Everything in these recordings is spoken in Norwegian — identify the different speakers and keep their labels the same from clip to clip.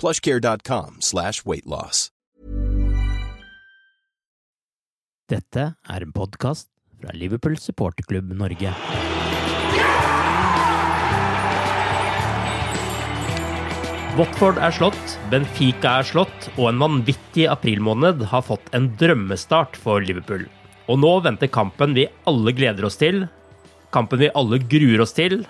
Speaker 1: plushcare.com slash weightloss.
Speaker 2: Dette er en podkast fra Liverpool supporterklubb Norge. Watford er slått, Benfica er slått, og en vanvittig aprilmåned har fått en drømmestart for Liverpool. Og nå venter kampen vi alle gleder oss til, kampen vi alle gruer oss til,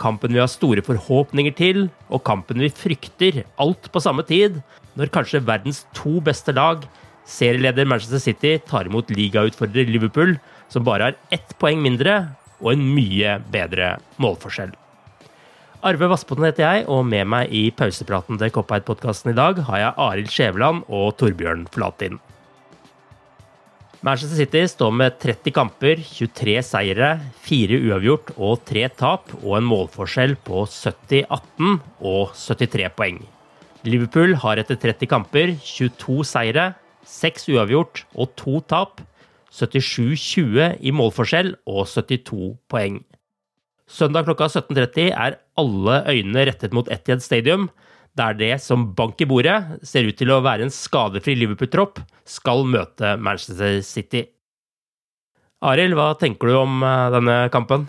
Speaker 2: kampen vi har store forhåpninger til, og kampen vi frykter, alt på samme tid, når kanskje verdens to beste lag, serieleder Manchester City, tar imot ligautfordrer Liverpool, som bare har ett poeng mindre og en mye bedre målforskjell. Arve Vassbotn heter jeg, og med meg i pausepraten til Cop-Out-podkasten i dag har jeg Arild Skjæveland og Torbjørn Flatin. Manchester City står med 30 kamper, 23 seire, 4 uavgjort og 3 tap, og en målforskjell på 70-18 og 73 poeng. Liverpool har etter 30 kamper 22 seire, 6 uavgjort og 2 tap, 77-20 i målforskjell og 72 poeng. Søndag klokka 17.30 er alle øynene rettet mot Etiad Stadium, der det som bank i bordet ser ut til å være en skadefri Liverpool-tropp, skal møte Manchester City. Arild, hva tenker du om eh, denne kampen?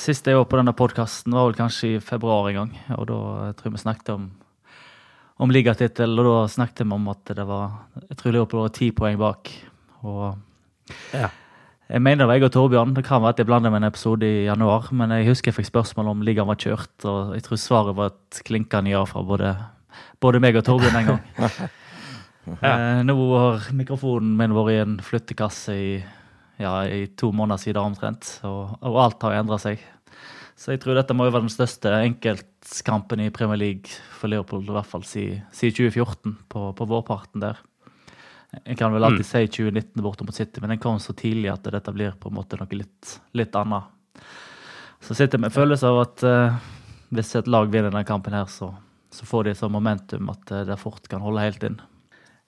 Speaker 3: Sist jeg var på denne podkasten, var vel kanskje i februar en gang. og Da tror jeg vi snakket om, om ligatittel, og da snakket vi om at det var Jeg tror det var ti poeng bak. Og
Speaker 2: Ja.
Speaker 3: Jeg mener det jeg og Torbjørn. Det kan være at jeg blander med en episode i januar, men jeg husker jeg fikk spørsmål om ligaen var kjørt, og jeg tror svaret var et klinkende ja fra både, både meg og Torbjørn en gang. Eh, nå har mikrofonen min vært i en flyttekasse i, ja, i to måneder siden omtrent, og, og alt har endra seg. Så jeg tror dette må jo være den største enkeltkampen i Premier League for Liverpool, i hvert fall siden, si 2014, på, på vårparten der. Jeg kan vel alltid si 2019 borte mot City, men den kom så tidlig at dette blir på en måte noe litt, litt annet. Så sitter jeg med følelse av at uh, hvis et lag vinner denne kampen, her, så, så får de et sånt momentum at uh, det fort kan holde helt inn.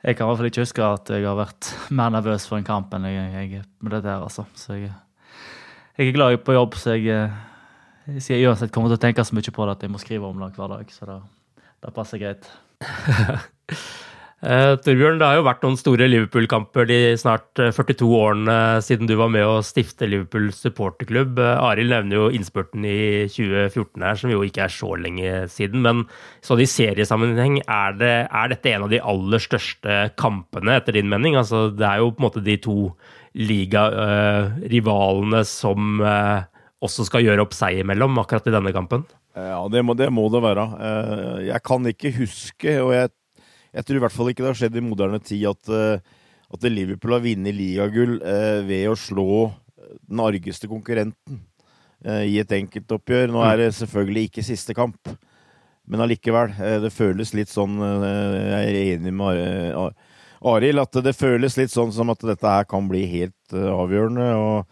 Speaker 3: Jeg kan i hvert fall ikke huske at jeg har vært mer nervøs for en kamp enn jeg, jeg med dette her, altså. Så jeg, jeg er glad jeg er på jobb, så jeg, jeg, jeg sier uansett kommer til å tenke så mye på det at jeg må skrive om det hver dag. Så det, det passer greit.
Speaker 2: Eh, Torbjørn, det har jo vært noen store Liverpool-kamper de snart eh, 42 årene siden du var med å stifte Liverpool supporterklubb. Eh, Arild nevner jo innspurten i 2014 her, som jo ikke er så lenge siden. Men sånn i seriesammenheng, er, det, er dette en av de aller største kampene, etter din mening? Altså, det er jo på en måte de to ligarivalene som eh, også skal gjøre opp seg imellom, akkurat i denne kampen.
Speaker 4: Ja, det må, det må det være. Eh, Jeg kan ikke huske, og jeg, jeg tror i hvert fall ikke det har skjedd i moderne tid, at, eh, at Liverpool har vunnet ligagull eh, ved å slå den argeste konkurrenten eh, i et enkeltoppgjør. Nå er det selvfølgelig ikke siste kamp, men allikevel. eh, Det føles litt sånn eh, Jeg er enig med Ari- Arild, at det føles litt sånn som at dette her kan bli helt eh, avgjørende. og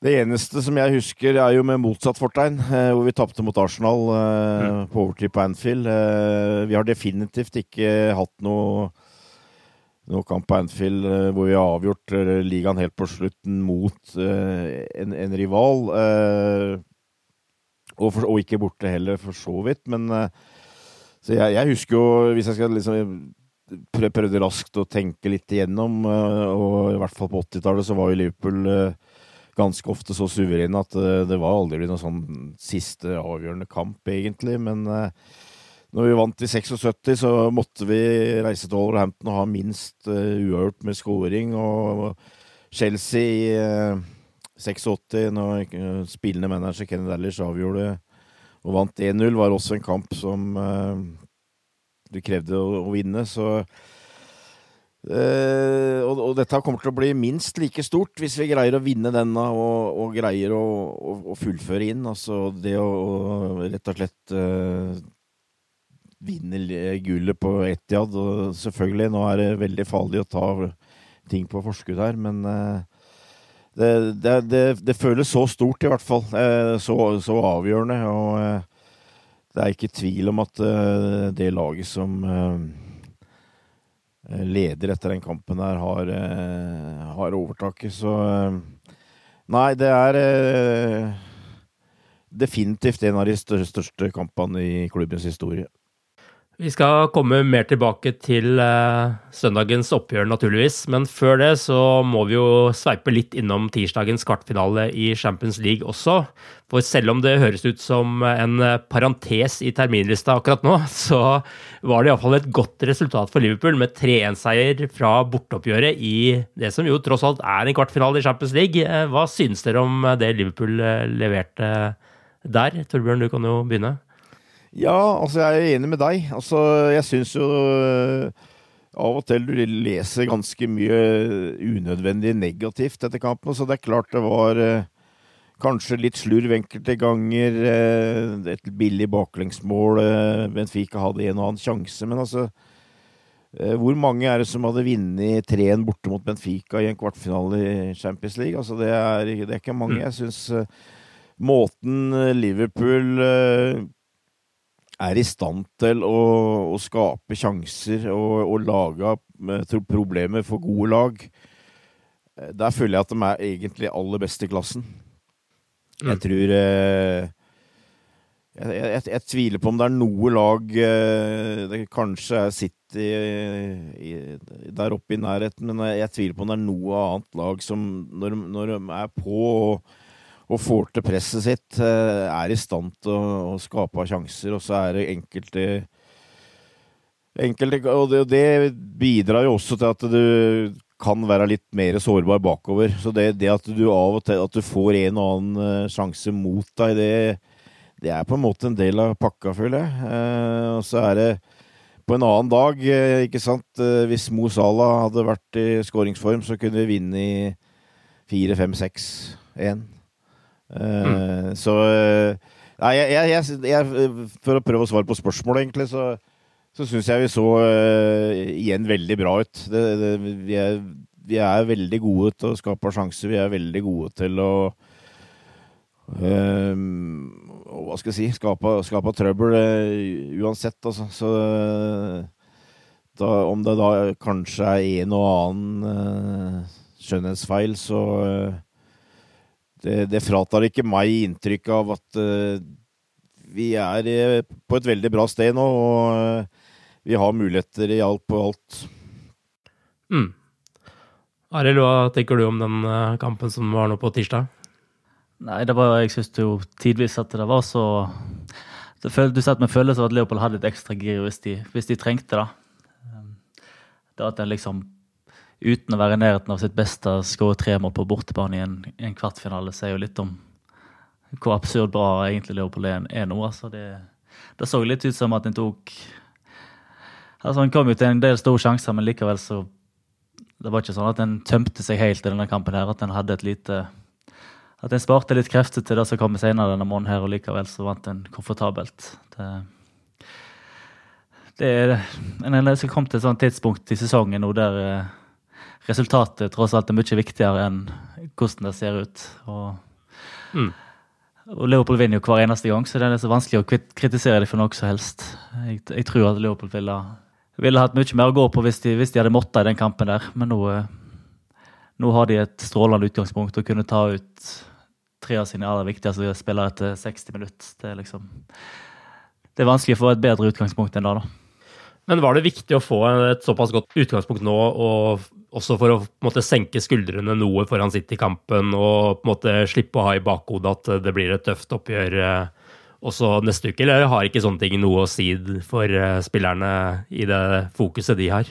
Speaker 4: det eneste som jeg husker, er jo med motsatt fortegn, eh, hvor vi tapte mot Arsenal eh, på overtid på Anfield. Eh, vi har definitivt ikke hatt noe noe kamp på Anfield hvor vi har avgjort ligaen helt på slutten mot en, en rival. Og, for, og ikke borte heller, for så vidt. Men så jeg, jeg husker jo, hvis jeg skal liksom prøvde raskt å tenke litt igjennom, og i hvert fall på 80-tallet så var jo Liverpool ganske ofte så suverene at eh, det var aldri noen sånn siste avgjørende kamp, egentlig. Men eh, når vi vant i 76, så måtte vi reise til Wolverhampton og ha minst uh, uavgjort med scoring. Og Chelsea i uh, 86, når spillende manager Kenny Dallish avgjorde og vant 1-0, var også en kamp som du krevde å vinne. Så Eh, og, og dette kommer til å bli minst like stort hvis vi greier å vinne denne og, og greier å, å, å fullføre inn. Altså det å, å rett og slett uh, vinne gullet på Etiad. Og selvfølgelig, nå er det veldig farlig å ta ting på forskudd her, men uh, det, det, det, det føles så stort, i hvert fall. Eh, så, så avgjørende. Og eh, det er ikke tvil om at eh, det laget som eh, leder etter den kampen her, har, eh, har overtaket. Så eh, Nei, det er eh, definitivt en av de største kampene i klubbens historie.
Speaker 2: Vi skal komme mer tilbake til eh, søndagens oppgjør, naturligvis. Men før det så må vi jo sveipe litt innom tirsdagens kvartfinale i Champions League også. For selv om det høres ut som en eh, parentes i terminlista akkurat nå, så var det iallfall et godt resultat for Liverpool med 3-1-seier fra borteoppgjøret i det som jo tross alt er en kvartfinale i Champions League. Eh, Hva synes dere om det Liverpool eh, leverte der? Torbjørn, du kan jo begynne.
Speaker 4: Ja, altså jeg er enig med deg. Altså, jeg syns jo øh, av og til du leser ganske mye unødvendig negativt etter kampen. Så det er klart det var øh, kanskje litt slurv enkelte ganger. øh, et billig baklengsmål. Benfica hadde en og annen sjanse, men altså hvor mange er det som hadde vunnet 3-1 borte mot Benfica i en kvartfinale i Champions League? Altså, det er, det er ikke mange. Jeg syns måten Liverpool er i stand til å, å skape sjanser og, og lage eh, problemer for gode lag. Eh, Der føler jeg at de er egentlig aller best i klassen. Jeg
Speaker 2: Mm.
Speaker 4: tror eh, jeg, jeg, jeg tviler på om det er noe lag eh, Det kanskje er City i, der oppe i nærheten, men jeg, jeg tviler på om det er noe annet lag som, når, når de er på og, og får til presset sitt, eh, er i stand til å, å skape sjanser, og så er det enkelte Enkelte, og det, det bidrar jo også til at du kan være litt mer sårbar bakover. Så det, det at du av og til at du får en og annen eh, sjanse mot deg, det, det er på en måte en del av pakka, føler jeg. Eh, og så er det på en annen dag, eh, ikke sant Hvis Mo Salah hadde vært i skåringsform, så kunne vi vinne i 4-5-6-1. Eh, Så eh, Nei, jeg, jeg, jeg, for å prøve å svare på spørsmålet, egentlig, så, så syns jeg vi så uh, igjen veldig bra ut. Det, det, vi, er, vi er veldig gode til å skape sjanser. Vi er veldig gode til å uh, hva skal jeg si skape, skape trøbbel uh, uansett, altså. Så da, om det da kanskje er en og annen skjønnhetsfeil, så det, det fratar ikke meg inntrykk av at eh, vi er eh, på et veldig bra sted nå, og eh, vi har muligheter i alt på alt.
Speaker 2: Mm. Arild, hva tenker du om den kampen som var nå på tirsdag?
Speaker 3: Nei, det var, jeg syns jo tidvis at det var så Du satt med følelsen av at Leopold hadde et ekstra gir hvis de, hvis de trengte det. Um, Det at en liksom, uten å være i nærheten av sitt beste, skårer tre mål på bortebane i en, en kvartfinale, sier jo litt om hvor absurd bra egentlig Leopold er, nå. Altså, det, det så litt ut som at en tok Altså, Han kom jo til en del store sjanser, men likevel så Det var ikke sånn at en tømte seg helt i denne kampen, her, at en hadde et lite at en sparte litt krefter til det som kommer senere denne måneden, her, og likevel så vant en komfortabelt. Det, det er en som kom til et sånt tidspunkt i sesongen nå der eh, resultatet tross alt er mye viktigere enn hvordan det ser ut. Og,
Speaker 2: Mm.
Speaker 3: og Leopold vinner jo hver eneste gang, så det er så vanskelig å kritisere dem for noe som helst. Jeg, jeg tror at Leopold ville, ville hatt mye mer å gå på hvis de, hvis de hadde måttet i den kampen der. Men nå, eh, nå har de et strålende utgangspunkt og kunne ta ut tre av sine aller viktigste spillere etter 60 minutter. Det er liksom Det er vanskelig å få et bedre utgangspunkt enn det, da.
Speaker 2: Men var det viktig å få et såpass godt utgangspunkt nå, og også for å måte, senke skuldrene noe foran City-kampen, og måte slippe å ha i bakhodet at det blir et tøft oppgjør eh, også neste uke, eller har ikke sånne ting noe å si for eh, spillerne i det fokuset de har?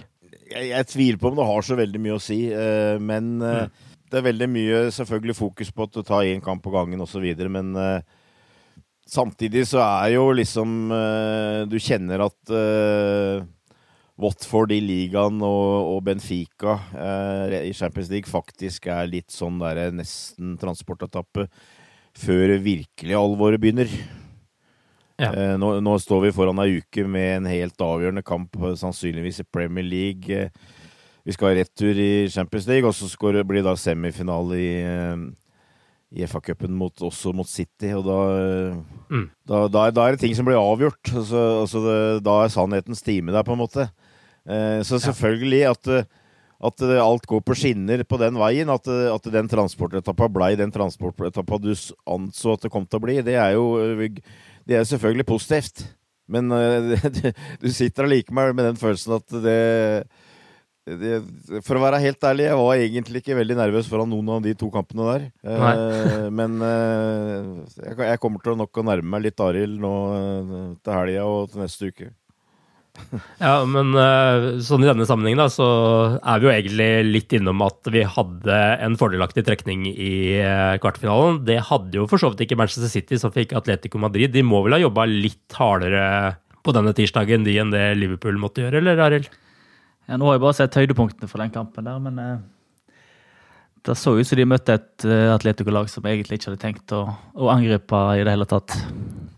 Speaker 4: Jeg, jeg tviler på om det har så veldig mye å si, eh, men mm. det er veldig mye selvfølgelig fokus på å ta én kamp på gangen osv., men samtidig så er jo liksom Du kjenner at Watford i ligaen og, og Benfica eh, i Champions League faktisk er litt sånn der nesten transportetappe før virkelig alvoret begynner. Ja. Eh, nå, nå, står vi foran ei uke med en helt avgjørende kamp, sannsynligvis i Premier League. Vi skal ha retur i Champions League, og så skal det bli da semifinale i, eh, i FA-cupen også mot City. Og da, mm. da, da, da, er det ting som blir avgjort. Altså, altså det, da er sannhetens time der, på en måte. Eh, så selvfølgelig at, at alt går på skinner på den veien. At, at den transportetappa blei den transportetappa du anså at det kom til å bli, det er jo det er selvfølgelig positivt. Men du sitter allikevel med den følelsen at det, det, For å være helt ærlig, jeg var egentlig ikke veldig nervøs foran noen av de to kampene der. Nei. Eh, men jeg kommer til å nok å nærme meg litt Arild nå til helga og til neste uke.
Speaker 2: Ja, men uh, sånn i denne sammenhengen da, så er vi jo egentlig litt innom at vi hadde en fordelaktig trekning i uh, kvartfinalen. Det hadde jo for så vidt ikke Manchester City, som fikk Atletico Madrid. De må vel ha jobba litt hardere på denne tirsdagen de enn det Liverpool måtte gjøre, eller Arild?
Speaker 3: Ja, nå har jeg bare sett høydepunktene for den kampen der, men uh, det så ut som de møtte et Atletico-lag som egentlig ikke hadde tenkt å, å angripe i det hele tatt.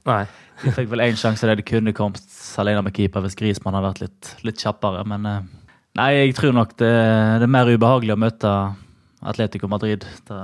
Speaker 2: Nei.
Speaker 3: De fikk vel én sjanse der det kunne kommet alene med keeper hvis Grismann hadde vært litt, litt kjappere. Men eh, nei, jeg tror nok det, det, er mer ubehagelig å møte Atletico Madrid. Det,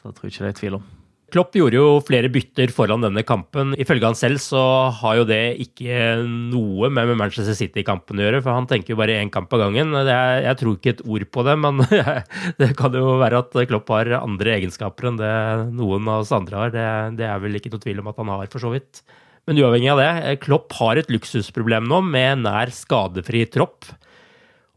Speaker 3: det tror jeg ikke det er tvil om.
Speaker 2: Klopp gjorde jo flere bytter foran denne kampen. Ifølge han selv så har jo det ikke noe med Manchester City-kampen å gjøre, for han tenker jo bare én kamp av gangen. Er, jeg tror ikke et ord på det, men det kan jo være at Klopp har andre egenskaper enn det noen av oss andre har. Det, det er vel ikke noe tvil om at han har, for så vidt. Men uavhengig av det, Klopp har et luksusproblem nå med nær skadefri tropp.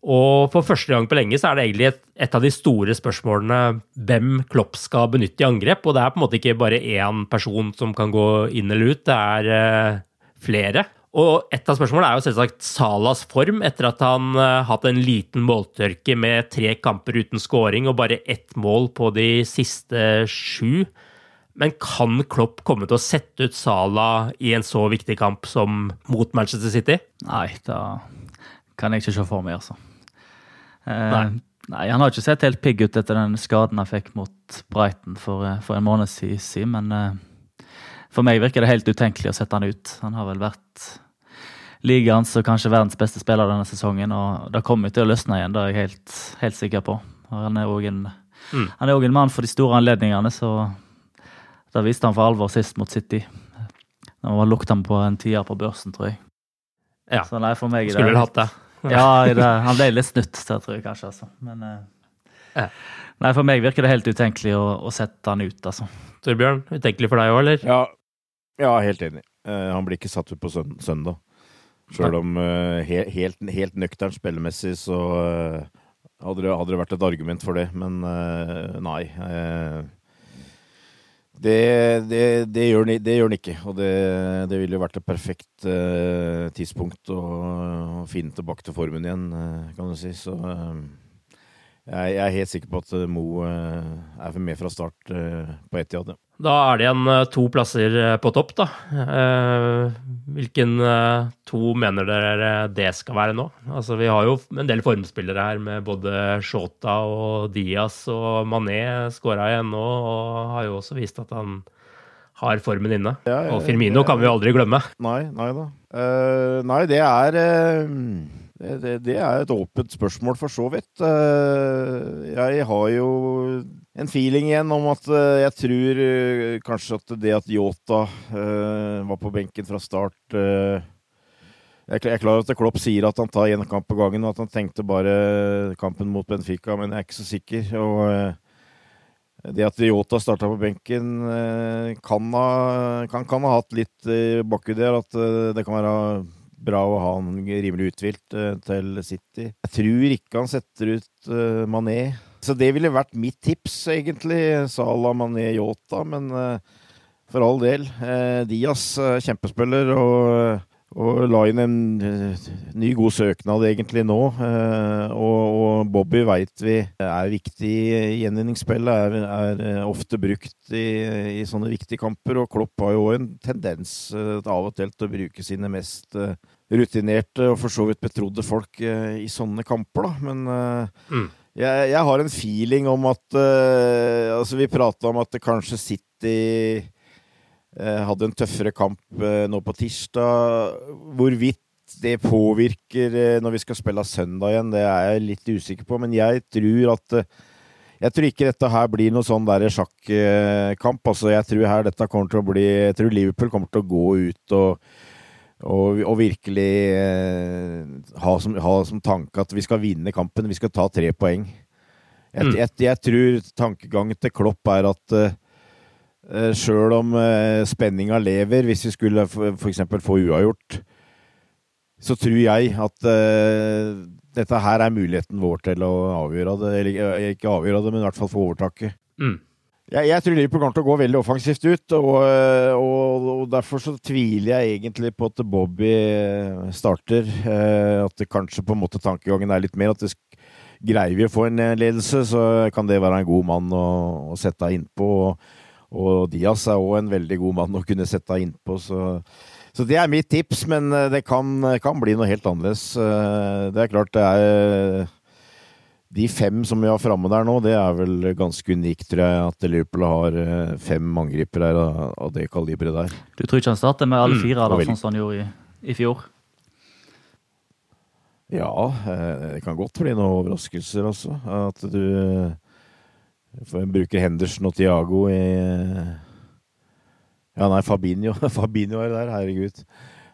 Speaker 2: Og for første gang på lenge så er det egentlig et, et, av de store spørsmålene hvem Klopp skal benytte i angrep. Og det er på en måte ikke bare én person som kan gå inn eller ut, det er eh, flere. Og et av spørsmålene er jo selvsagt Salas form, etter at han har uh, hatt en liten måltørke med tre kamper uten scoring og bare ett mål på de siste sju. Men kan Klopp komme til å sette ut Sala i en så viktig kamp som mot Manchester City?
Speaker 3: Nei, da kan jeg ikke se for meg, altså. Eh, nei. Han har ikke sett helt pigg ut etter den skaden han fikk mot Brighton for, eh, for en måned siden, men eh, for meg virker det helt utenkelig å sette han ut. Han har vel vært ligaens og kanskje verdens beste spiller denne sesongen, og det kommer til å løsne igjen, det er jeg helt, helt sikker på. Han er òg en, mm. en mann for de store anledningene, så det viste han for alvor sist mot City. Da lukta han på en tier på børsen, tror jeg.
Speaker 2: Ja.
Speaker 3: Så nei, for meg
Speaker 2: Skulle vel hatt det.
Speaker 3: Ja, det, han ble litt snutt, det tror jeg kanskje. Altså. Men eh, nei, for meg virker det helt utenkelig å, å sette han ut, altså.
Speaker 2: Torbjørn, utenkelig for deg òg, eller?
Speaker 4: Ja, ja, helt enig. Uh, han blir ikke satt ut på søndag. Sjøl om uh, he helt, helt nøktern spillemessig så hadde det, hadde, det, vært et argument for det. Men nei. Det, det, det, gjør, det, gjør, den ikke, og det, ville jo vært et perfekt uh, tidspunkt å, å, finne tilbake til formen igjen, uh, kan du si. Så uh, jeg, er helt sikker på at Mo er med fra start på Etiad. Ja.
Speaker 2: Da er det igjen eh, to plasser eh, på topp, da. Eh, hvilken to mener dere det skal være nå? Altså, vi har jo en del formspillere her med både Shota og Diaz, og Mané skåra igjen nå og har jo også vist at han har formen inne. Ja, ja, og Firmino kan vi jo aldri glemme.
Speaker 4: Nei, nei da. Uh, nei, det er uh det, det, er et åpent spørsmål, for så vidt. Jeg har jo en feeling igjen om at eh, jeg tror eh, kanskje at det at Yota var på benken fra start Jeg er klar over at Klopp sier at han tar én kamp på gangen, og at han tenkte bare kampen mot Benfica, men jeg er ikke så sikker. Og eh, det at Yota starta på benken, eh, kan ha, kan, kan ha hatt litt bakki der. At det kan være bra å ha han rimelig uthvilt til City. Jeg tror ikke han setter ut Mané. Så det ville vært mitt tips, egentlig. Salah, Mané, Yota. Men for all del. Diaz, kjempespiller. og og la inn en ny, god søknad egentlig nå. Og, og, Bobby veit vi er viktig i gjenvinningsspillet. Er, er ofte brukt i, i, sånne viktige kamper. Og Klopp har jo en tendens av og til til å bruke sine mest rutinerte og for så vidt betrodde folk i sånne kamper, da. Men mm. Jeg, jeg, har en feeling om at Altså, vi prata om at kanskje City uh, hadde en tøffere kamp uh, nå på tirsdag. Hvorvidt det påvirker når vi skal spille søndag igjen, det er jeg litt usikker på. Men jeg tror at Jeg tror ikke dette her blir noe sånn der sjakkamp. Altså, jeg tror her dette kommer til å bli Jeg tror Liverpool kommer til å gå ut og, og, og virkelig eh, ha, som, ha, som, tanke at vi skal vinne kampen. Vi skal ta tre poeng. Jeg, mm. jeg, jeg tror tankegangen til Klopp er at eh, Uh, Sjøl om eh, spenninga lever, hvis vi skulle f.eks. få uavgjort, så tror jeg at eh, dette her er muligheten vår til å avgjøre det. Eller ikke avgjøre det, men i hvert fall få overtaket. Mm. Jeg, jeg, tror Liverpool kommer til å gå veldig offensivt ut, og, og, og, derfor så tviler jeg egentlig på at Bobby starter. At det kanskje på en måte tankegangen er litt mer at det greier vi å få en ledelse, så kan det være en god mann å, å sette innpå. Og, og Diaz er òg en veldig god mann å kunne sette innpå, så, så det er mitt tips. Men eh, det kan, kan, bli noe helt annerledes. Eh, det er klart det er De fem som vi har framme der nå, det er vel ganske unikt, tror jeg, at Liverpool har eh, fem angripere av det kaliberet der.
Speaker 3: Du tror ikke han starter med alle mm. fire, mm, da, sånn som han gjorde i, i fjor?
Speaker 4: Ja, det kan godt bli noen overraskelser, altså. At du jeg bruker Henderson og Tiago i Ja, nei, Fabinho. Fabinho er der, herregud.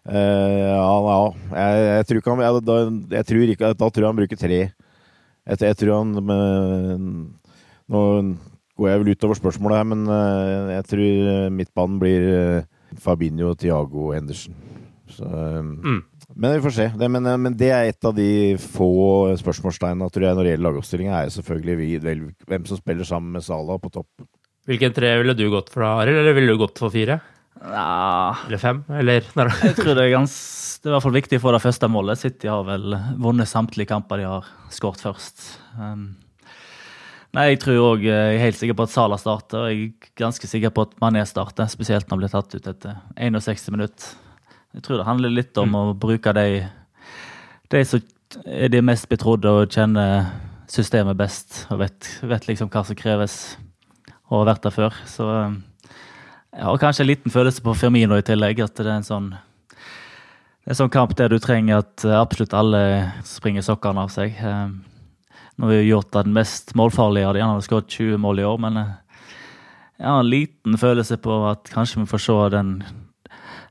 Speaker 4: Ja, ja. Jeg, jeg, tror ikke han jeg, da, jeg tror ikke, da tror jeg han bruker tre. Jeg, jeg tror han med, Nå går jeg vel utover spørsmålet her, men uh, jeg tror midtbanen blir uh, Fabinho, Tiago og Henderson. Så, mm. Men vi får se. Det, men, men, det er et av de få spørsmålstegnene tror jeg, når det gjelder lagoppstillinga, er selvfølgelig vi, hvem som spiller sammen med Salah på topp.
Speaker 2: Hvilken tre ville du gått for, Arild? Eller ville du gått for fire?
Speaker 3: Ja.
Speaker 2: Eller fem? Eller
Speaker 3: Jeg tror det er, gans, det er i hvert fall viktig for det første målet. City har vel vunnet samtlige kamper de har skåret først. Um, nei, Jeg tror òg eh, Jeg er helt sikker på at Salah starter. Jeg er ganske sikker på at Mané starter, spesielt når han blir tatt ut etter 61 minutter. Jeg tror det handler litt om mm. å bruke de, de som er de mest betrodde og kjenner systemet best og vet, vet liksom hva som kreves og har vært der før. Så jeg har kanskje en liten følelse på Firmino i tillegg. At det er en sånn, en sånn kamp der du trenger at absolutt alle springer sokkene av seg. Eh, nå har vi gjort den mest målfarlige av de. Han har skåret 20 mål i år, men eh, jeg har en liten følelse på at kanskje vi får se den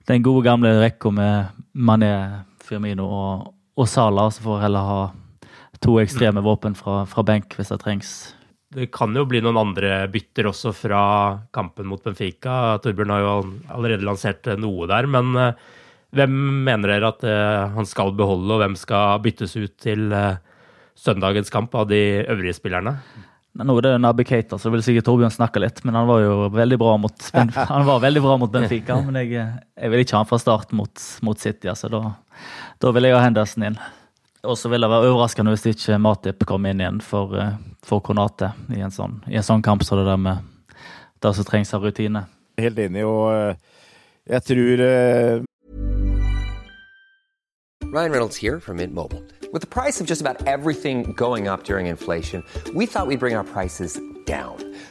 Speaker 3: den gode gamle rekka med Mané, Firmino og, og Sala, så får heller ha to ekstreme våpen fra, fra, benk hvis det trengs.
Speaker 2: Det kan jo bli noen andre bytter også fra kampen mot Benfica. Torbjørn har jo allerede lansert noe der, men eh, hvem mener dere at uh, han skal beholde, og hvem skal byttes ut til søndagens kamp av de øvrige spillerne?
Speaker 3: Nå er det Nabi Keita, så vil sikkert Torbjørn snakke litt. Men han var jo veldig bra mot, han var veldig bra mot Benfica. Men jeg, jeg vil ikke ha han fra start mot, mot City, altså. Da, da vil jeg ha Henderson inn. Og så vil det være overraskende hvis ikke Matip kommer inn igjen for, eh, for Konate i en, sånn, i en sånn kamp som det der med det som trengs av rutine.
Speaker 4: Helt enig, og eh, jeg tror uh...
Speaker 5: Ryan Reynolds her fra Mint Mobile. With the price of just about everything going up during inflation, we thought we'd bring our prices down.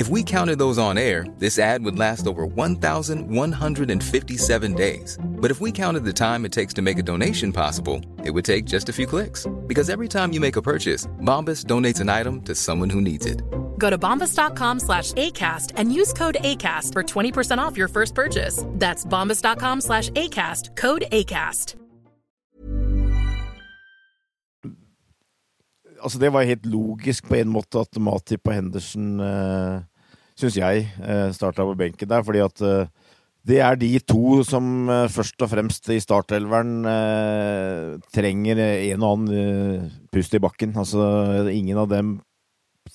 Speaker 6: If we counted those on air, this ad would last over 1,157 days. But if we counted the time it takes to make a donation possible, it would take just a few clicks. Because every time you make a purchase, Bombas donates an item to someone who needs it.
Speaker 7: Go to bombas.com slash ACAST and use code ACAST for 20% off your first purchase. That's bombas.com slash ACAST, code ACAST.
Speaker 4: Altså, det var helt logisk på en måte at Matip og Henderson, uh, syns jeg, uh, starta på benken der. Fordi at uh, det er de to som uh, først og fremst i startelveren trenger en og annen pust i bakken. Altså, ingen av dem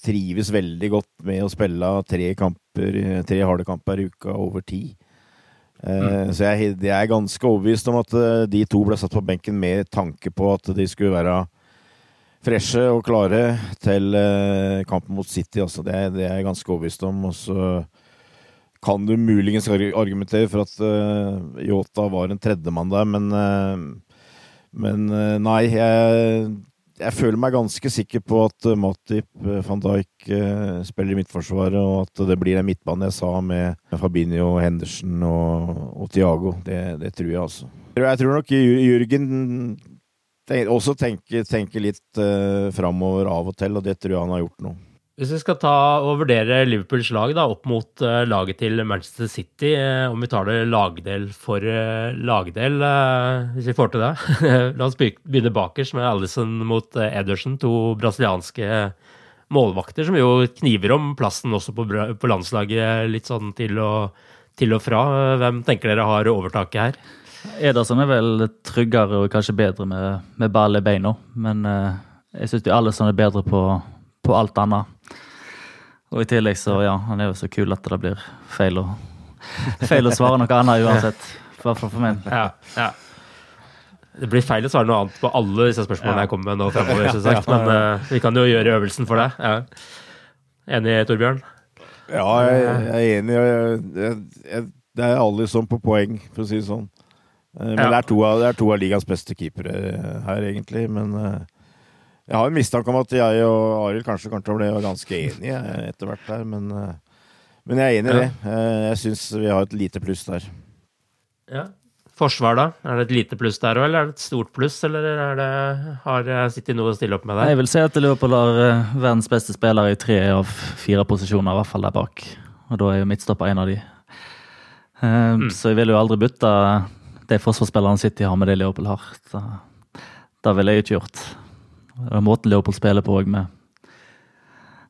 Speaker 4: trives veldig godt med å spille tre, kamper, tre harde kamper i uka over ti. Mm. Så jeg, jeg, er ganske overbevist om at de to ble satt på benken med tanke på at de skulle være freshe og klare til eh, kampen mot City. Altså. Det, det, er jeg ganske overbevist om. Og så kan du muligens argumentere for at Yota var en tredjemann der, men, uh, men nei. Jeg, jeg, føler meg ganske sikker på at Matip van Dijk spiller i midtforsvaret, og at det blir en midtbane jeg sa med Fabinho, Henderson og, og Thiago. Det, det, tror jeg, altså. Jeg tror nok Jürgen også tenke, tenke litt uh, framover av og til, og det tror jeg han har gjort nå.
Speaker 2: Hvis vi skal ta og vurdere Liverpools lag da, opp mot uh, laget til Manchester City, uh, om vi tar det lagdel for uh, lagdel, hvis vi får til det La oss begynne bakerst med Alison mot Ederson, to brasilianske målvakter som jo kniver om plassen også på, på landslaget litt sånn til og, til og fra. Hvem tenker dere har overtaket her?
Speaker 3: Ederson er vel tryggere og kanskje bedre med, med ball i beina, men uh, jeg syns Alison er bedre på, på, alt annet. Og i tillegg så, ja, han er jo så kul at det blir feil å, feil å svare noe annet uansett. I hvert fall for meg.
Speaker 2: Ja, ja. Det blir feil å svare noe annet på alle disse spørsmålene ja. jeg kommer med nå fremover, som sagt, men uh, vi kan jo gjøre øvelsen for deg. Ja. Enig, Torbjørn?
Speaker 4: Ja, jeg, jeg er enig. Jeg, jeg, det er Alison på poeng, for å si det sånn. Eh, men ja. det, er to av, det er to av ligas beste keepere eh, her, egentlig. Men eh, jeg har en mistanke om at jeg og Arild kanskje kommer til å bli ganske enige etter hvert der. Men, men jeg er enig i det. Jeg syns vi har et lite pluss der.
Speaker 2: Ja. Forsvar, da? Er det et lite pluss der òg, eller er det et stort pluss? Eller det, har City noe å stille opp med der?
Speaker 3: Jeg vil si at Liverpool har verdens beste spillere i tre av fire posisjoner, i hvert fall der bak. Og da er jo midtstopper en av de. Mm. Så jeg vil jo aldri bytte de forsvarsspillerne City har med det Leopold har. Så, det ville jeg ikke gjort. Og måten Leopold spiller på òg med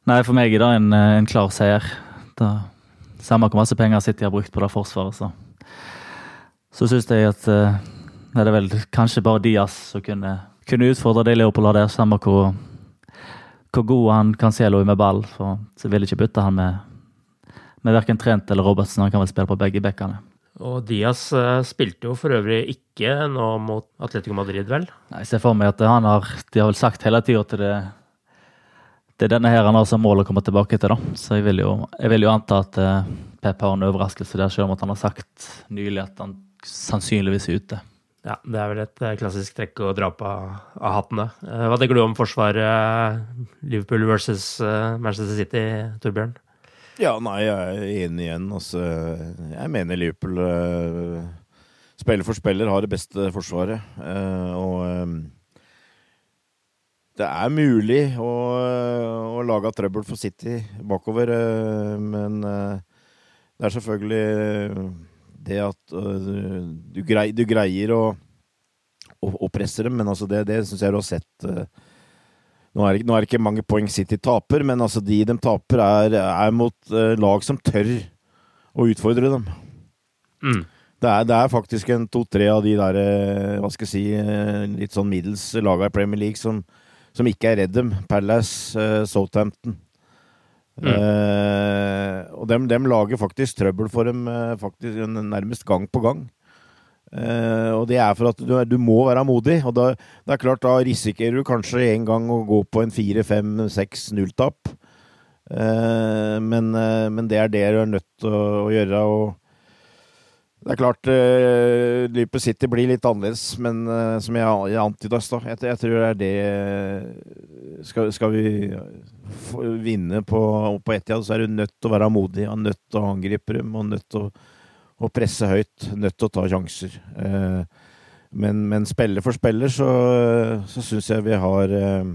Speaker 3: Nei, for meg er det en, en klar seier. Det, samme hvor masse penger City har brukt på det forsvaret, så Så syns jeg at uh, det er vel kanskje bare Diaz som kunne, kunne utfordre det Leopold har der, samme hvor, hvor god han kan se Loi med ball. For, så vil ikke bytte han med, med verken Trent eller Robertsen. Han kan vel spille på begge bekkene.
Speaker 2: Og Diaz uh, spilte jo for øvrig ikke nå mot Atletico Madrid, vel?
Speaker 3: Nei, Jeg ser for meg at han har, de har vel sagt hele tida at det, det er denne her han har som mål å komme tilbake til. da. Så jeg vil jo, jeg vil jo anta at uh, Pep har en overraskelse der, selv om at han har sagt nylig at han sannsynligvis er ute.
Speaker 2: Ja, det er vel et klassisk trekk å dra på av hattene. Hva tenker du om forsvaret Liverpool versus Manchester City, Torbjørn?
Speaker 4: Ja, nei, jeg er enig igjen. Altså, jeg mener Liverpool uh, spiller for spiller har det beste forsvaret. Uh, og um, det er mulig å, å lage trøbbel for City bakover, men det er selvfølgelig det at du, grei, du, greier å, å, presse dem, men altså det, det syns jeg du har sett nå er, nå er, det, ikke mange poeng City taper, men altså de de taper, er, er mot uh, lag som tør å utfordre dem. Mm. Det, er, det, er, faktisk en to-tre av de der, uh, hva skal jeg si, uh, litt sånn middels laga i Premier League som, som, ikke er redd dem. Palace, Southampton. Mm. og dem, dem, lager faktisk trøbbel for dem faktisk nærmest gang på gang. Uh, og det er for at du, du må være modig. Og da, det er klart, da risikerer du kanskje en gang å gå på en 4-5-6-0-tap. Uh, eh, men, uh, men, det er det du er nødt til å, å gjøre. Og det er klart uh, Liverpool City blir litt annerledes, men som jeg, jeg antyda stad, jeg, jeg, tror det er det Skal, skal vi vinne på, på Etiad, så er du nødt til å være modig. Og nødt til å angripe dem. og nødt til å å presse høyt. Nødt til å ta sjanser. Eh, men, men spiller for spiller så, så syns jeg vi har eh,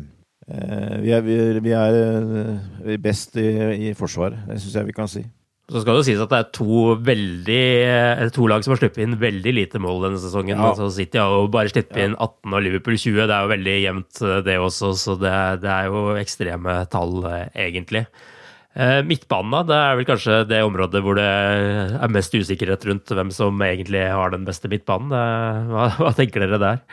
Speaker 4: vi er, vi er, best i, i Forsvaret. Det syns jeg vi kan si.
Speaker 2: Så skal det jo sies at det er to, veldig, to lag som har sluppet inn veldig lite mål denne sesongen. Ja. Altså City har jo bare sluppet inn 18 og Liverpool 20. Det er jo veldig jevnt, det også, så det, det er jo ekstreme tall, egentlig. Eh, midtbanen det er vel kanskje det området hvor det er mest usikkerhet rundt hvem som egentlig har den beste midtbanen. Hva, hva tenker dere der?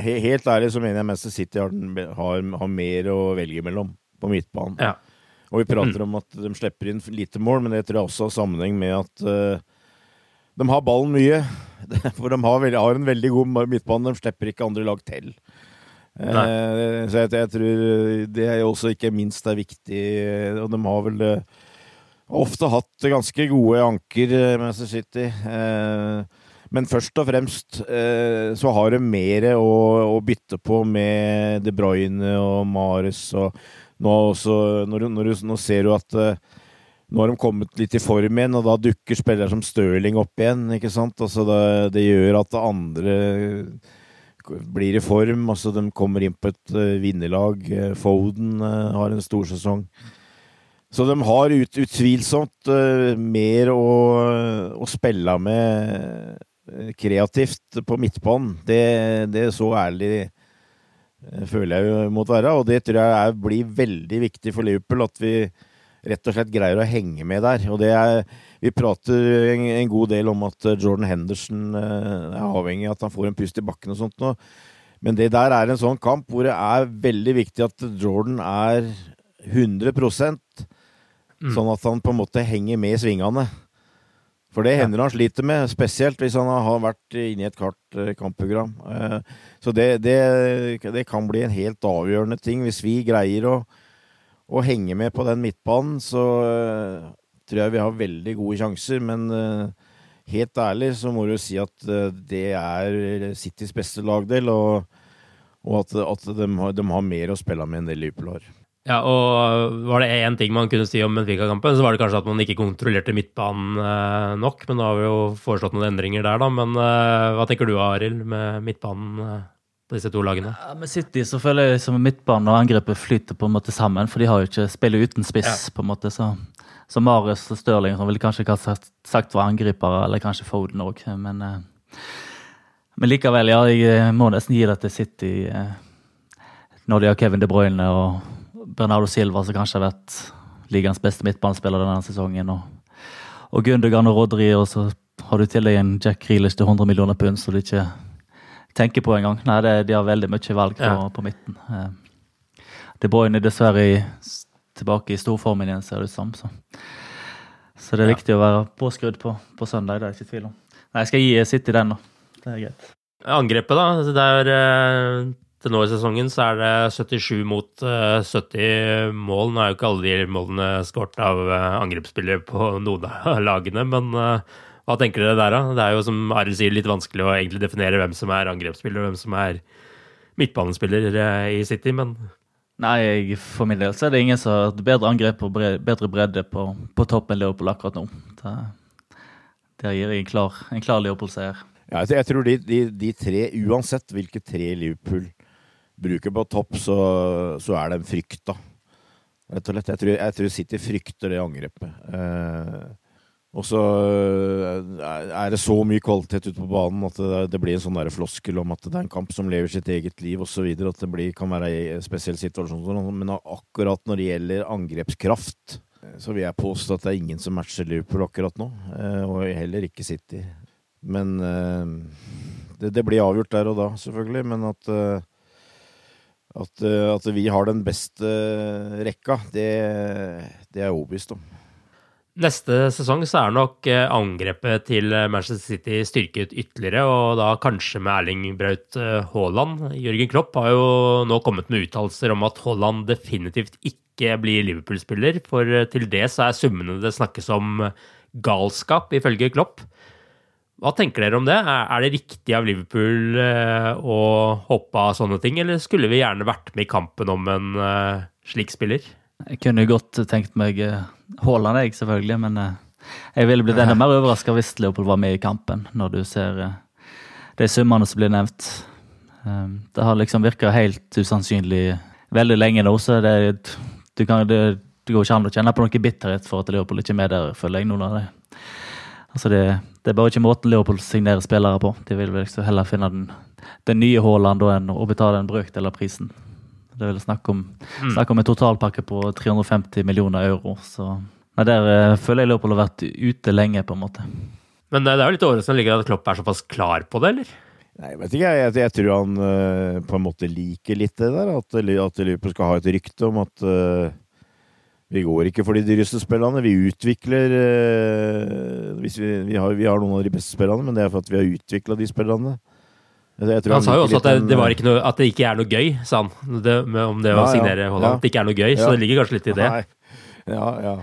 Speaker 4: Helt ærlig så mener jeg Manchester City har, har, har, mer å velge mellom på midtbanen. Ja. Og vi prater mm. om at de slipper inn lite mål, men det tror jeg også har sammenheng med at uh, de har ballen mye. For de har, har, en veldig god midtbane. De slipper ikke andre lag til. Eh, så jeg, jeg, tror det er også ikke minst er viktig. Og de har vel eh, ofte hatt ganske gode anker, eh, Manchester City. Eh, men først og fremst eh, så har de mer å, å, bytte på med De Bruyne og Mares. Og nå, også, når, når, nå ser du at eh, nå har de kommet litt i form igjen, og da dukker spillere som Stirling opp igjen. ikke sant? Altså det, det gjør at andre blir i form. altså De kommer inn på et uh, vinnerlag. Uh, Foden uh, har en stor sesong. Så de har ut, utvilsomt mer å, å, spille med kreativt på midtbanen. Det, det er så ærlig føler jeg jo måtte være. Og det tror jeg er, blir veldig viktig for Liverpool, at vi rett og slett greier å henge med der. Og det er Vi prater en, en god del om at eh, Jordan Henderson eh, er avhengig av at han får en pust i bakken og sånt nå. Men det der er en sånn kamp hvor det er veldig viktig at Jordan er 100 mm. sånn at han på en måte henger med i svingene. For det hender han sliter med, spesielt hvis han har vært inne i et klart eh, kampprogram. Så det, det, det, kan bli en helt avgjørende ting hvis vi greier å å henge med på den midtbanen, så tror jeg vi har veldig gode sjanser. Men uh, helt ærlig så må du si at uh, det er Citys beste lagdel, og, og at, at de, har, de, har, mer å spille med enn det Liverpool har.
Speaker 2: Ja, og Var det én ting man kunne si om Benfica-kampen, så var det kanskje at man ikke kontrollerte midtbanen nok. Men nå har vi jo foreslått noen endringer der, da. Men hva tenker du, Arild, med midtbanen? på disse to lagene?
Speaker 3: Ja, med City så føler jeg som midtbanen og angrepet flyter på en måte sammen, for de har jo ikke spillet uten spiss. Ja. på en måte, så, så Marius og Stirling som ville kanskje ikke ha sagt, var angripere, eller kanskje Foden òg, men, eh, men likevel, ja, jeg eh, må nesten gi det til City eh, når de har Kevin De Bruyne og Bernardo Silva, som kanskje har vært ligaens beste midtbanespiller denne sesongen, og, og Gundogan og Rodri, og så har du til deg en Jack Grealish til 100 millioner pund, som du ikke tenker på engang. Nei, det, de har veldig mye valg på, ja. på midten. De Bruyne er dessverre i, tilbake i storformen igjen, ser det ut som. Så, så det er
Speaker 2: Ja.
Speaker 3: viktig å være påskrudd på, på søndag, det er jeg ikke tvil om. Nei, jeg skal gi City den nå. Det er greit.
Speaker 2: Angrepet, da. altså Det er, eh, til nå i sesongen så er det 77 mot eh, 70 mål. Nå er jo ikke alle de målene skåret av eh, angrepsspillere på noen av lagene, men eh, hva tenker dere der, da? Det er jo som Arild sier, litt vanskelig å egentlig definere hvem som er angrepsspiller og hvem som er midtbanespiller eh, i City, men
Speaker 3: Nei, for min del så er det ingen som har et bedre angrep og bedre bredde på, på topp enn Liverpool akkurat nå. Det, der gir jeg en klar, en klar Liverpool-seier.
Speaker 4: Ja, jeg, jeg tror de, de, de tre, uansett hvilke tre Liverpool bruker på topp, så, så er de frykta. Rett og slett. Jeg tror, jeg tror City frykter det angrepet. Eh, og så eh, er det så mye kvalitet ute på banen at det, blir en sånn der floskel om at det er en kamp som lever sitt eget liv osv. At det blir, kan være en spesiell situasjon. sånn, Men akkurat når det gjelder angrepskraft, eh, så vil jeg påstå at det er ingen som matcher Liverpool akkurat nå. eh, Og heller ikke City. Men det, det blir avgjort der og da, selvfølgelig. Men at, at, at vi har den beste rekka, det, det er jeg overbevist om.
Speaker 2: Neste sesong så er nok eh, angrepet til eh, Manchester City styrket ytterligere, og da kanskje med Erling Braut eh, Haaland. Jørgen Klopp har jo nå kommet med uttalelser om at Haaland definitivt ikke blir Liverpool-spiller, for til det så er summene det snakkes om galskap, ifølge Klopp. Hva tenker dere om det? Er det riktig av Liverpool å hoppe av sånne ting, eller skulle vi gjerne vært med i kampen om en slik spiller?
Speaker 3: Jeg kunne godt tenkt meg eh, er jeg, selvfølgelig, men eh, jeg ville blitt enda mer overraska hvis Leopold var med i kampen, når du ser eh, de summene som blir nevnt. Eh, Det har liksom virka helt usannsynlig veldig lenge nå, så det, du kan, det, det går ikke an å kjenne på noe bitterhet for at Leopold ikke er med der, føler jeg. noen av det. Altså det, det er bare ikke måten Leopold signerer spillere på. De vil vel liksom heller finne den, den nye Haaland enn å betale en brøkdel av prisen. Det er vel snakk om, snakk om en totalpakke på 350 millioner euro. Så nei, der eh, føler jeg Leopold har vært ute lenge, på en måte.
Speaker 2: Men eh, det er jo litt overraskende ligger at Klopp er såpass klar på det, eller?
Speaker 4: Nei, jeg vet ikke. Jeg, jeg, jeg tror han uh, på en måte liker litt det der. At, at Liverpool skal ha et rykte om at uh, vi går ikke for de dyreste spillerne. Vi utvikler uh, hvis vi, vi, har, vi har noen av de beste spillerne, men det er for at vi har utvikla de spillerne. Tror
Speaker 2: Han sa jo også at det, det var ikke noe, at det ikke er noe gøy, sa han. Det, med, om det
Speaker 4: Ja, å
Speaker 2: signere Haaland.
Speaker 4: ja.
Speaker 2: At det ikke er noe gøy, så det ligger kanskje litt i det.
Speaker 4: Nei. Ja, ja.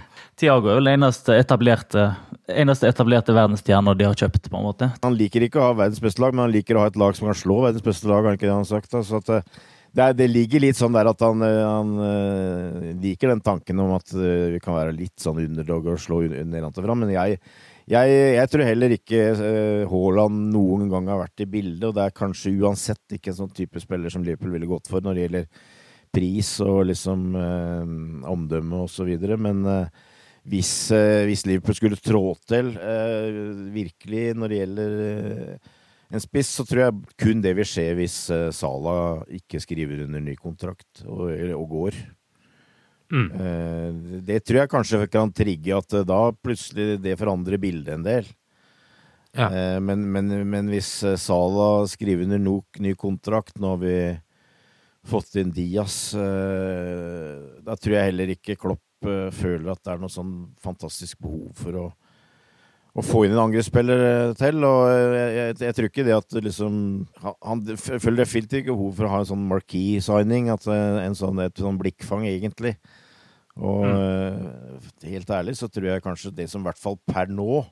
Speaker 3: Tiago er vel den eneste etablerte, eneste etablerte verdensstjerna de har kjøpt, på en måte.
Speaker 4: Han liker ikke å ha verdens beste lag, men han liker å ha et lag som kan slå verdens beste lag. har han ikke det han har sagt da? Så at, eh, det, det ligger litt sånn der at han, eh, han eh, liker den tanken om at eh, vi kan være litt sånn underdog og slå nedenfra. Men jeg, jeg, jeg tror heller ikke eh, Haaland noen gang har vært i bildet, og det er kanskje uansett ikke en sånn type spiller som Liverpool ville gått for når det gjelder pris og liksom eh, omdømme og så videre. Men eh, hvis, eh, hvis Liverpool skulle trå til eh, virkelig når det gjelder eh, en spiss, så tror jeg kun det vil skje hvis Salah ikke skriver under ny kontrakt og, og går.
Speaker 2: Mm.
Speaker 4: Eh, det tror jeg kanskje kan trigge at eh, da plutselig det forandrer bildet en del.
Speaker 2: Ja.
Speaker 4: Eh, men, men, men hvis Sala skriver under nok ny kontrakt, nå har vi fått inn Diaz, da tror jeg heller ikke Klopp føler at det er noe sånn fantastisk behov for å, å få inn en angrepsspiller til. Og jeg, jeg, jeg tror ikke det at liksom Han, føler definitivt ikke behov for å ha en sånn marquee-signing, at en sånn, et sånn blikkfang, egentlig. Og mm. helt ærlig så tror jeg kanskje det som i hvert fall per nå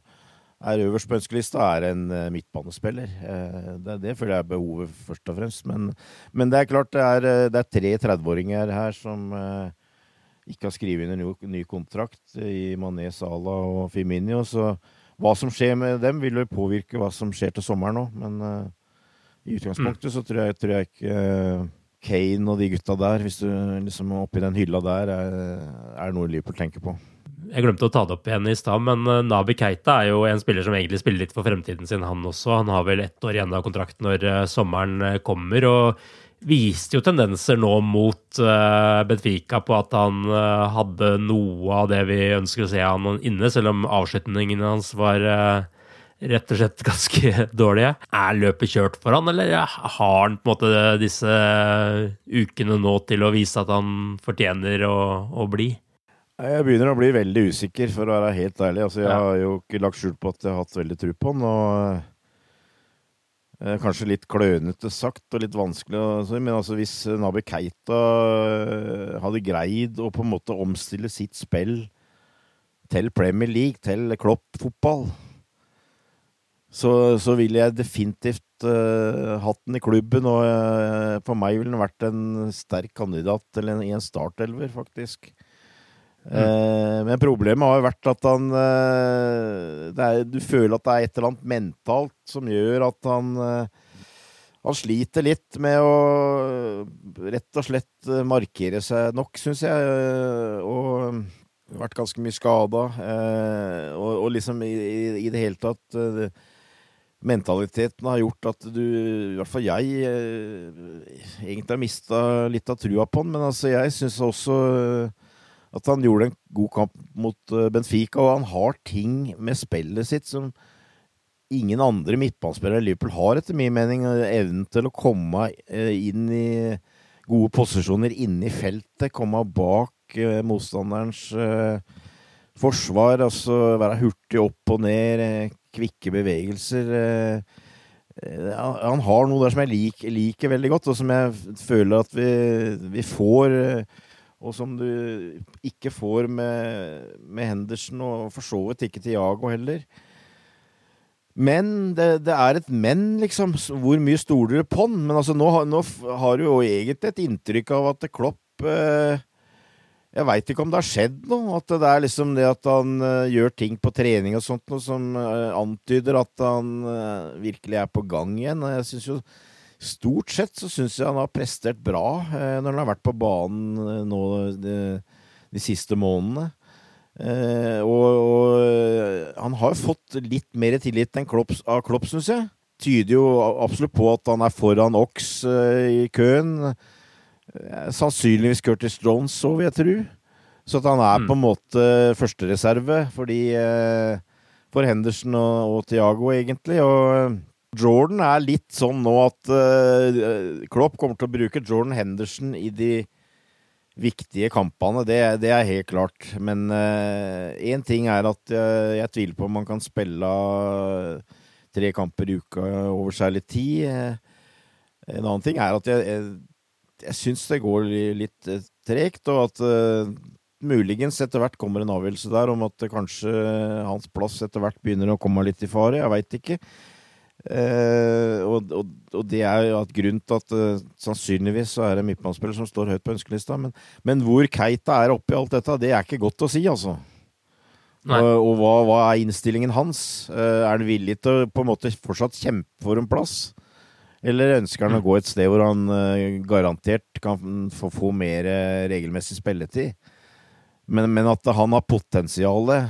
Speaker 4: er øverst på ønskelista, er en eh, midtbanespiller. Eh, det, det føler jeg er behovet, først og fremst. Men, men det er klart det er, eh, det er tre 30-åringer her som eh, ikke har skrevet en ny, kontrakt i Mané, Salah og Firmino. Så hva som skjer med dem, vil jo påvirke hva som skjer til sommeren òg. Men eh, i utgangspunktet så tror jeg, tror jeg ikke eh, Kane og de gutta der, hvis du liksom oppi den hylla der, er, er noe Liverpool tenker på.
Speaker 2: Jeg glemte å ta det opp igjen i stad, men eh, Nabi Keita er jo en spiller som egentlig spiller litt for fremtiden sin, han også. Han har vel ett år igjen av kontrakten når eh, sommeren eh, kommer, og viste jo tendenser nå mot Benfica på at han hadde noe av det vi ønsker å se han inne, selv om avslutningen hans var rett og slett ganske dårlige. Er løpet kjørt for han, eller har han på en måte disse ukene nå til å vise at han fortjener å, å bli?
Speaker 4: Jeg begynner å bli veldig usikker, for å være helt ærlig. Altså, jeg har jo ikke lagt skjul på at jeg har hatt veldig tro på han. og eh, Kanskje litt klønete sagt og litt vanskelig, men altså hvis Nabi Keita eh, hadde greid å på en måte omstille sitt spill til Premier League, til Klopp-fotball, så, så ville jeg definitivt uh, hatt den i klubben. Og uh, for meg ville den vært en sterk kandidat til en, i en startelver, faktisk. Mm. Uh, men problemet har jo vært at han er, Du føler at det er et eller annet mentalt som gjør at han han sliter litt med å rett og slett markere seg nok, syns jeg. Og vært ganske mye skada. Og, og, liksom i, i, det hele tatt mentaliteten har gjort at du, i hvert fall jeg, eh, egentlig har mista litt av trua på han. Men altså, jeg syns også eh, at han gjorde en god kamp mot eh, Benfica, og han har ting med spillet sitt som ingen andre midtbanespillere i Liverpool har, etter min mening. Evnen til å komme inn i gode posisjoner inne i feltet, komme bak motstanderens forsvar, altså være hurtig opp og ned, kvikke bevegelser. Eh, eh, han har noe der som jeg liker, liker veldig godt, og som jeg føler at vi, vi får. Eh, og som du ikke får med, med Henderson, og for så vidt ikke Tiago heller. Men det, det, er et men, liksom. Hvor mye stoler du på han? Men altså, nå, nå har du jo egentlig et inntrykk av at Klopp eh, jeg veit ikke om det har skjedd noe. At det er liksom det at han uh, gjør ting på trening og sånt noe som uh, antyder at han uh, virkelig er på gang igjen. Jeg synes jo Stort sett så syns jeg han har prestert bra når han har vært på banen nå de, de siste månedene. Og, og, han har fått litt mer tillit enn Klopp, av Klopp, syns jeg. Tyder jo absolutt på at han er foran Ox i køen. Eh, sannsynligvis Curtis Jones, så vil jeg tro. Så at han er mm. på en måte førstereserve fordi eh, for Henderson og, og Tiago, egentlig. Og eh, Jordan er litt sånn nå at uh, Klopp kommer til å bruke Jordan Henderson i de viktige kampene. Det, det er helt klart. Men én uh, ting er at uh, jeg tviler på om man kan spille tre kamper i uka over særlig tid. en annen ting er at jeg, jeg jeg syns det går litt eh, tregt, og at uh, muligens etter hvert kommer en avgjørelse der om at kanskje hans plass etter hvert begynner å komme litt i fare. Jeg veit ikke. Uh, og, og, og, det er jo at grunnen til at uh, sannsynligvis så er det midtbanespiller som står høyt på ønskelista. Men, men, hvor Keita er oppi alt dette, det er ikke godt å si, altså. Og, og hva, hva, er innstillingen hans? Uh, er han villig til å på en måte fortsatt kjempe for en plass? Eller ønsker han å gå et sted hvor han uh, garantert kan få, mer uh, regelmessig spilletid? Men, men, at han har potensialet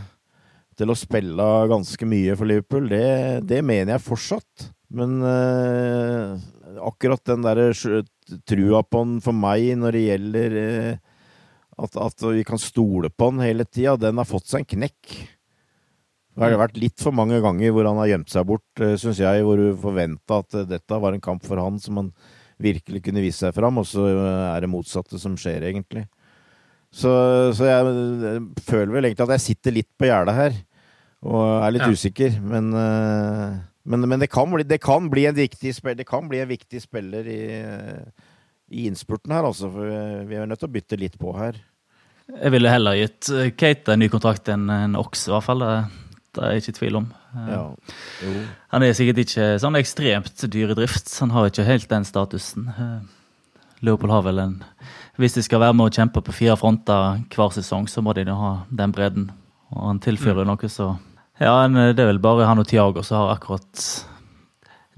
Speaker 4: til å spille ganske mye for Liverpool, det, det mener jeg fortsatt. Men uh, akkurat den derre trua på han for meg når det gjelder at, at, vi kan stole på han hele tida, den har fått seg en knekk. Det har vært litt for mange ganger hvor han har gjemt seg bort, eh, syns jeg, hvor du forventa at eh, dette var en kamp for han som han virkelig kunne vise seg fram, og så eh, er det motsatte som skjer, egentlig. Så, så jeg, føler vel egentlig at jeg sitter litt på gjerdet her, og er litt ja. usikker, men men, men det, kan bli, det, kan bli, en viktig spiller, det kan bli en viktig spiller i, i innspurten her, altså. For vi er nødt til å bytte litt på her.
Speaker 3: Jeg ville heller gitt Kate en ny kontrakt enn en Ox, i hvert fall. Det er jeg ikke i tvil om. Ja. Han er sikkert ikke sånn ekstremt dyr i drift. Han har ikke helt den statusen. Leopold har vel en Hvis de skal være med å kjempe på fire fronter hver sesong, så må de ha den bredden. Og han tilfører mm. noe så Ja, det er vel bare han og Tiago som har akkurat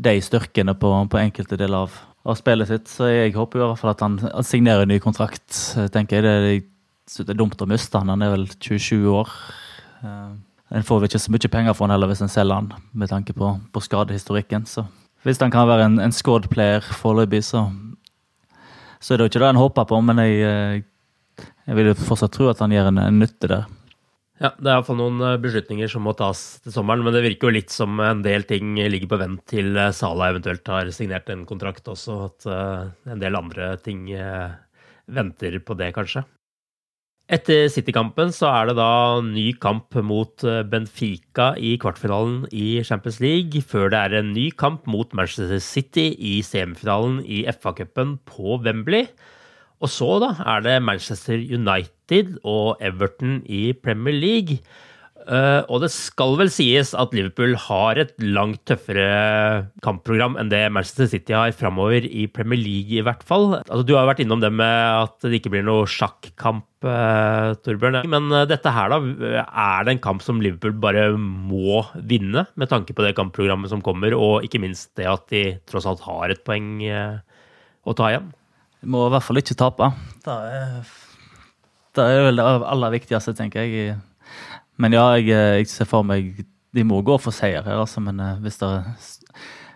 Speaker 3: de styrkene på, på enkelte deler av, av, spillet sitt. Så jeg håper i hvert fall at han signerer en ny kontrakt. tenker jeg. Det, det er dumt å miste han. Han er vel 27 år. En får vel ikke så mye penger for han heller hvis en selger han, med tanke på, på skadehistorikken. Så hvis han kan være en, en squad player foreløpig, så, så er det jo ikke det en håper på. Men jeg, eh, jeg vil jo fortsatt tro at han gjør en, en nytte der.
Speaker 2: Ja, det er iallfall noen eh, beslutninger som må tas til sommeren, men det virker jo litt som en del ting ligger på vent til eh, Sala eventuelt har signert en kontrakt også, at en del andre ting venter på det, kanskje. Etter City-kampen så er det da ny kamp mot Benfica i kvartfinalen i Champions League, før det er en ny kamp mot Manchester City i semifinalen i FA-cupen på Wembley. Og så da er det Manchester United og Everton i Premier League. Uh, og det skal vel sies at Liverpool har et langt tøffere kampprogram enn det Manchester City har framover i Premier League, i hvert fall. Altså, du har vært innom det med at det ikke blir noe sjakkamp, uh, Torbjørn. Men uh, dette her, da, er det en kamp som Liverpool bare må vinne, med tanke på det kampprogrammet som kommer, og ikke minst det at de tross alt har et poeng å ta igjen?
Speaker 3: Vi må i hvert fall ikke tape. Det er, det er vel det aller viktigste, tenker jeg. Men ja, jeg, jeg ser for meg De må gå for seier her, altså. Men uh, hvis, det,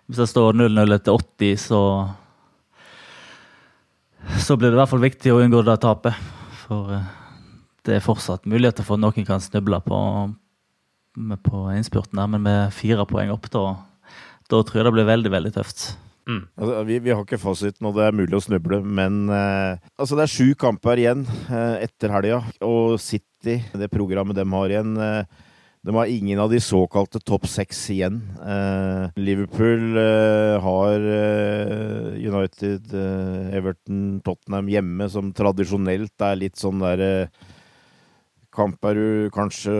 Speaker 3: hvis, det, står 0-0 etter 80, så Så blir det i hvert fall viktig å unngå det tapet. For uh, det er fortsatt muligheter for at noen kan snuble på, på innspurten der. Men med fire poeng opp, da, da tror jeg det blir veldig, veldig tøft.
Speaker 4: Mm. Altså, vi, vi, har ikke fasiten, og det er mulig å snuble, men eh, altså, det er sju kamper igjen eh, etter helga. Og City, det programmet de har igjen eh, de har ingen av de såkalte topp seks igjen. Eh, Liverpool eh, har United, Everton, Tottenham hjemme, som tradisjonelt er litt sånn der kamper du kanskje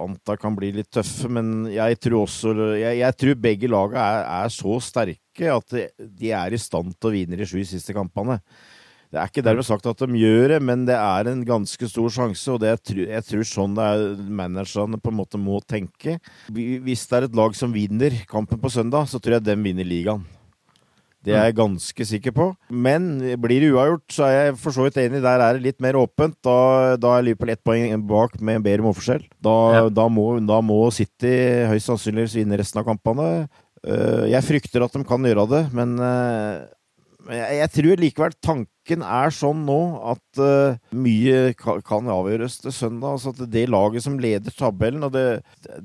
Speaker 4: antar kan bli litt tøffe, men jeg tror også Jeg, jeg tror begge lagene er, er, så sterke at de er i stand til å vinne de sju siste kampene. Det er ikke dermed sagt at de gjør det, men det er en ganske stor sjanse, og det, jeg tror sånn det er managerne på en måte må tenke. Hvis det er et lag som vinner kampen på søndag, så tror jeg dem vinner ligaen. Det er jeg ganske sikker på. Men blir det uavgjort, så er jeg for så vidt enig. Der er det litt mer åpent. Da, da er Liverpool ett poeng bak med en bedre målforskjell. Da, ja. da, må, da, må, City høyst sannsynligvis vinne resten av kampene. Eh, jeg frykter at de kan gjøre det, men eh, jeg, tror likevel tanken er sånn nå at uh, mye kan, kan, avgjøres til søndag. Altså at det laget som leder tabellen, og det,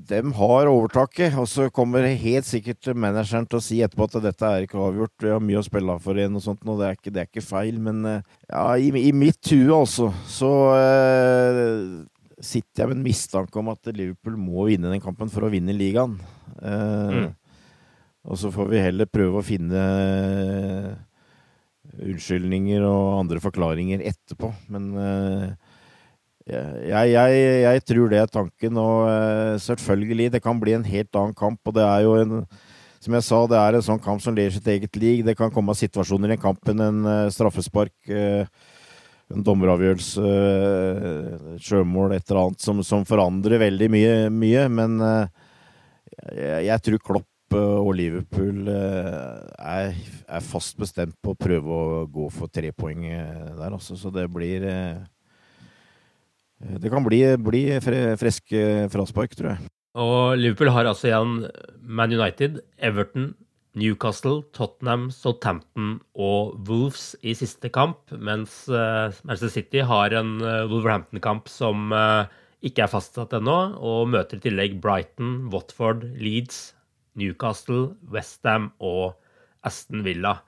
Speaker 4: dem har overtaket. Og så kommer helt sikkert manageren til å si etterpå at dette er ikke avgjort, vi har mye å spille for igjen og sånt, og det er ikke, det er ikke feil. Men uh, ja, i, i, mitt hue, altså, så uh, sitter jeg med en mistanke om at Liverpool må vinne den kampen for å vinne ligaen. Mm. Og så får vi heller prøve å finne unnskyldninger og andre forklaringer etterpå. Men uh, jeg, jeg, jeg, tror det er tanken, og uh, selvfølgelig, det kan bli en helt annen kamp. Og det er jo en Som jeg sa, det er en sånn kamp som ler sitt eget lig. Det kan komme situasjoner i en uh, straffespark, en dommeravgjørelse, sjømål, et eller annet som, som forandrer veldig mye. mye men jeg, jeg tror Klopp og Liverpool eh, er, er, fast bestemt på å prøve å gå for tre poeng eh, der, altså. Så det blir eh, Det kan bli, bli friske fraspark, tror jeg.
Speaker 2: Og Liverpool har altså igjen Man United, Everton, Newcastle, Tottenham, Southampton og Wolves i siste kamp, mens Manchester City har en Wolverhampton-kamp som ikke er fastsatt ennå, og møter i tillegg Brighton, Watford, Leeds, Newcastle, Westham og Aston Villa.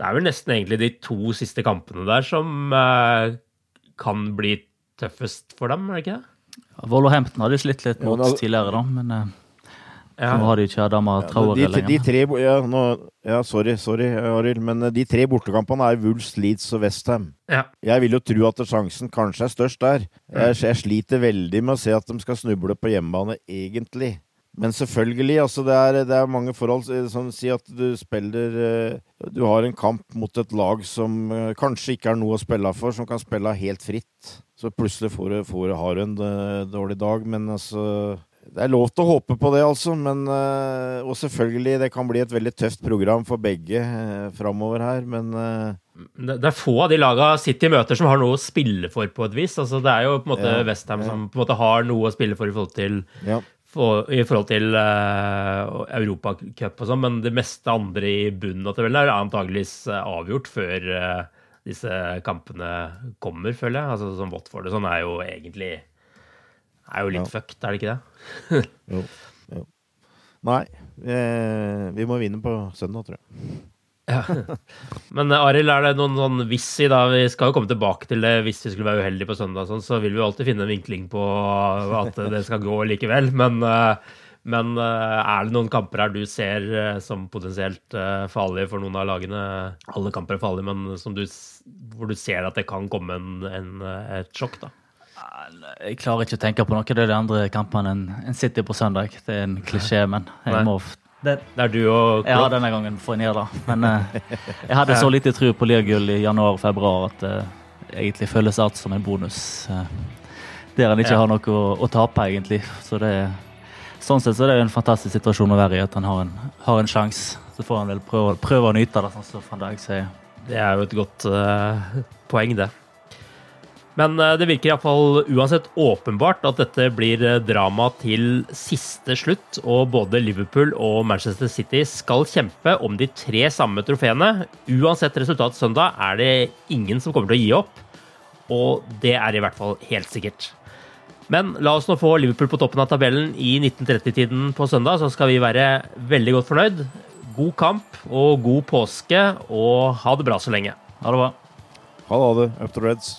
Speaker 2: Det er vel nesten egentlig de to siste kampene der som eh, kan bli tøffest for dem, er det ikke det?
Speaker 3: Ja, Wolverhampton har de slitt litt mot ja, tidligere, da, men eh, ja. nå har de ikke Adama Traore
Speaker 4: ja, lenger. De tre, ja, nå, ja, sorry, sorry, Arild, men eh, de tre bortekampene er Wolves, Leeds og Westham.
Speaker 2: Ja.
Speaker 4: Jeg vil jo tro at sjansen kanskje er størst der. Jeg, jeg sliter veldig med å se at de skal snuble på hjemmebane, egentlig. Men selvfølgelig, altså det er, det er mange forhold som sier at du spiller eh, Du har en kamp mot et lag som eh, kanskje ikke er noe å spille for, som kan spille helt fritt. Så plutselig får du, får du har en eh, dårlig dag, men altså det er lov til å håpe på det, altså. Men, og selvfølgelig, det kan bli et veldig tøft program for begge framover her, men
Speaker 2: det er få av de laga City møter som har noe å spille for, på et vis. Altså, det er jo på en måte ja, Westham som på en måte har noe å spille for i forhold til ja for, i forhold til uh, Europacup og sånn, men det meste andre i bunnen av tabellen er antageligvis uh, avgjort før uh, disse kampene kommer, føler jeg. Altså Som Watford og sånn er jo egentlig er jo litt
Speaker 4: Ja.
Speaker 2: fucked, er det ikke det?
Speaker 4: Jo. jo. Nei, eh, vi må vinne på søndag, tror jeg.
Speaker 2: Ja. Men eh, Arild, er det noen sånn hvis i da, Vi skal jo komme tilbake til det hvis vi skulle være uheldige på søndag, sånn, så vil vi jo alltid finne en vinkling på at det skal gå likevel. Men, eh, men eh, er det noen kamper her du ser som potensielt farlige for noen av lagene? Alle kamper er farlige, men som du, hvor du ser at det kan komme en, en, et sjokk, da?
Speaker 3: Jeg klarer ikke å tenke på noe av de andre kampene enn City på søndag. Det er en klisjé, men jeg må det,
Speaker 2: Det er du og
Speaker 3: Ja, denne gangen får jeg ned, da. Men eh, jeg hadde så lite tro på ligagull i januar og februar at det egentlig føles alt som en bonus. eh, der han ikke
Speaker 2: Ja.
Speaker 3: har noe å, å tape, egentlig. Så det sånn sett så er det en fantastisk situasjon å være i, at han har en, har en sjanse. Så får han vel prøve, prøve å nyte det, sånn som van Dijk sier.
Speaker 2: Det er jo et godt uh, poeng, det. Men eh, det virker iallfall uansett åpenbart at dette blir eh, drama til siste slutt, og både Liverpool og Manchester City skal kjempe om de tre samme trofeene. Uansett resultat søndag er det ingen som kommer til å gi opp, og det er i hvert fall helt sikkert. Men la oss nå få Liverpool på toppen av tabellen i 1930-tiden på søndag, så skal vi være veldig godt fornøyd. God kamp og god påske, og ha det bra så lenge.
Speaker 3: Ha det bra.
Speaker 4: Ha det, ha det. Up to Reds.